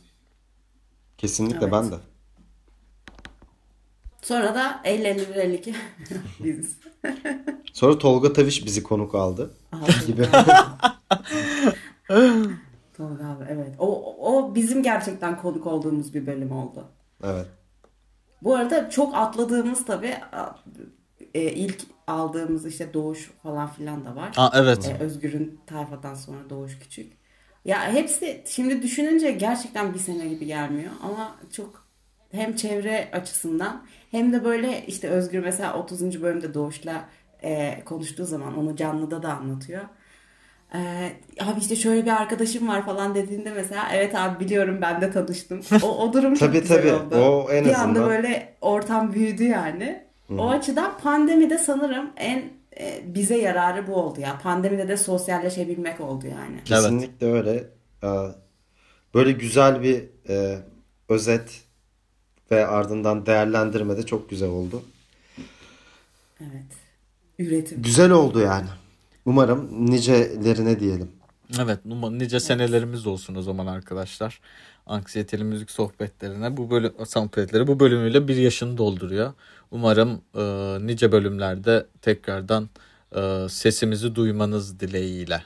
Kesinlikle Evet. ben de. Sonra da 50-51-52 biz. Sonra Tolga Taviş bizi konuk aldı. gibi. Tolga abi evet. O, o bizim gerçekten konuk olduğumuz bir bölüm oldu. evet. Bu arada çok atladığımız tabii e, ilk aldığımız işte Doğuş falan filan da var. Aa, evet. E, Özgür'ün tayfadan sonra Doğuş Küçük. Ya hepsi şimdi düşününce gerçekten bir sene gibi gelmiyor ama çok hem çevre açısından hem de böyle işte Özgür mesela 30. bölümde Doğuş'la e, konuştuğu zaman onu canlıda da anlatıyor. E, abi işte şöyle bir arkadaşım var falan dediğinde mesela evet abi biliyorum ben de tanıştım. O, o durum çok Tabii, güzel tabii. oldu. O en bir anda azından. böyle ortam büyüdü yani. O açıdan pandemide sanırım en e, bize yararı bu oldu ya. Pandemide de sosyalleşebilmek oldu yani. Kesinlikle öyle. Ee, Böyle güzel bir e, özet ve ardından değerlendirme de çok güzel oldu. Evet. Üretim. Güzel oldu yani. Umarım nicelerine diyelim. Evet, nice senelerimiz olsun o zaman arkadaşlar. Anksiyeteli müzik sohbetlerine bu bölüm sohbetleri bu bölümüyle bir yaşını dolduruyor. Umarım e, nice bölümlerde tekrardan e, sesimizi duymanız dileğiyle.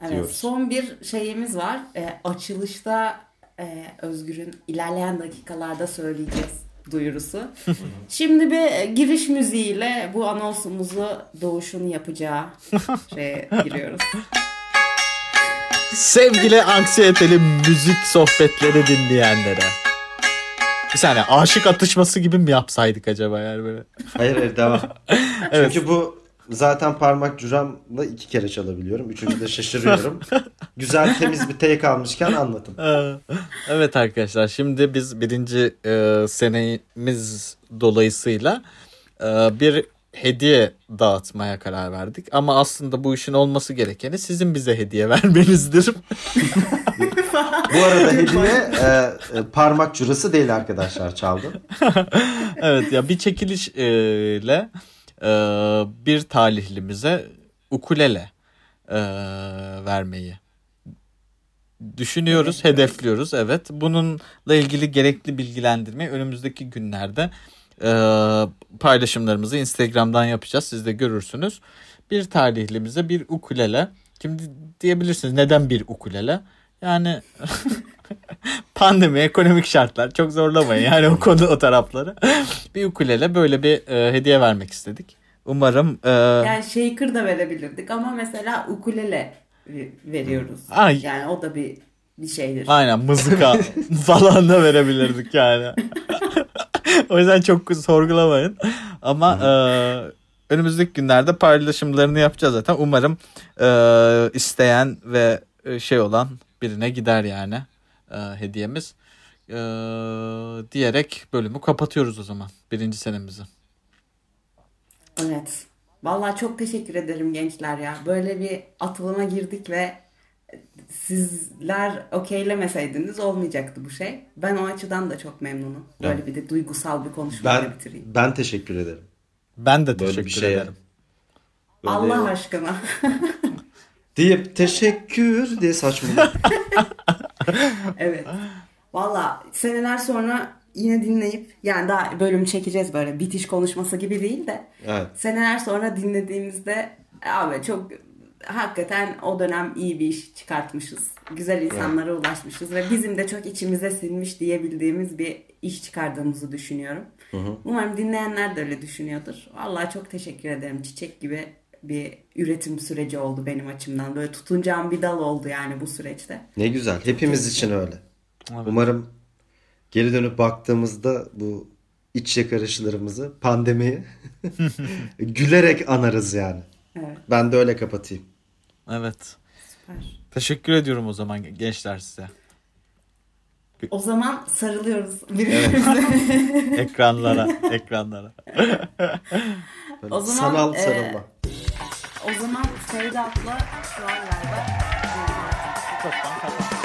Evet. diyoruz. Son bir şeyimiz var. E, açılışta e, Özgür'ün ilerleyen dakikalarda söyleyeceğiz duyurusu. Şimdi bir e, giriş müziğiyle bu anonsumuzu Doğuş'un yapacağı şeye giriyoruz. Sevgili anksiyeteli müzik sohbetleri dinleyenlere. Bir saniye aşık atışması gibi mi yapsaydık acaba yani böyle? Hayır hayır devam. Çünkü bu zaten parmak curamla iki kere çalabiliyorum. Üçüncüde şaşırıyorum. Güzel temiz bir take almışken anlatın. Ee, Evet arkadaşlar şimdi biz birinci e, senemiz dolayısıyla e, bir hediye dağıtmaya karar verdik. Ama aslında bu işin olması gerekeni sizin bize hediye vermenizdir. Bu arada hediye e, e, parmak cürası değil arkadaşlar çaldı. evet ya bir çekiliş e, e, bir talihlimize ukulele e, vermeyi düşünüyoruz, hedefliyoruz. Evet. Bununla ilgili gerekli bilgilendirmeyi önümüzdeki günlerde e, paylaşımlarımızı Instagram'dan yapacağız. Siz de görürsünüz. Bir talihlimize bir ukulele. Şimdi diyebilirsiniz neden bir ukulele? Yani pandemi, ekonomik şartlar çok zorlamayın yani o konu o tarafları. bir ukulele böyle bir e, hediye vermek istedik. Umarım e, Yani shaker da verebilirdik ama mesela ukulele veriyoruz. Ay. Yani o da bir bir şeydir. aynen mızıka falan da verebilirdik yani. o yüzden çok sorgulamayın. Ama e, önümüzdeki günlerde paylaşımlarını yapacağız zaten. Umarım e, isteyen ve e, şey olan birine gider yani e, hediyemiz. E, diyerek bölümü kapatıyoruz o zaman birinci senemizi. Evet. Vallahi çok teşekkür ederim gençler ya. Böyle bir atılıma girdik ve sizler okeylemeseydiniz olmayacaktı bu şey. Ben o açıdan da çok memnunum. Böyle Evet. bir de duygusal bir konuşmayla bitireyim. ben teşekkür ederim. Ben de Böyle teşekkür bir şeye. ederim. Böyle Allah aşkına. deyip teşekkür diye saçma. evet. Valla seneler sonra yine dinleyip yani daha bölüm çekeceğiz böyle bitiş konuşması gibi değil de Evet. seneler sonra dinlediğimizde abi çok hakikaten o dönem iyi bir iş çıkartmışız. Güzel insanlara ulaşmışız ve bizim de çok içimize sinmiş diyebildiğimiz bir iş çıkardığımızı düşünüyorum. Umarım dinleyenler de öyle düşünüyordur. Vallahi çok teşekkür ederim. Çiçek gibi bir üretim süreci oldu benim açımdan. Böyle tutunacağım bir dal oldu yani bu süreçte. Ne güzel. Hepimiz için öyle. Evet. Umarım geri dönüp baktığımızda bu iç yakarışlarımızı, pandemiyi gülerek anarız yani. Evet. Ben de öyle kapatayım. Evet. Süper. Teşekkür ediyorum o zaman gençler size. O zaman sarılıyoruz birbirimize. Ekranlara, ekranlara. Böyle O zaman, sanal e, sarılma. o zaman Sevda abla şu an galiba. Kapat.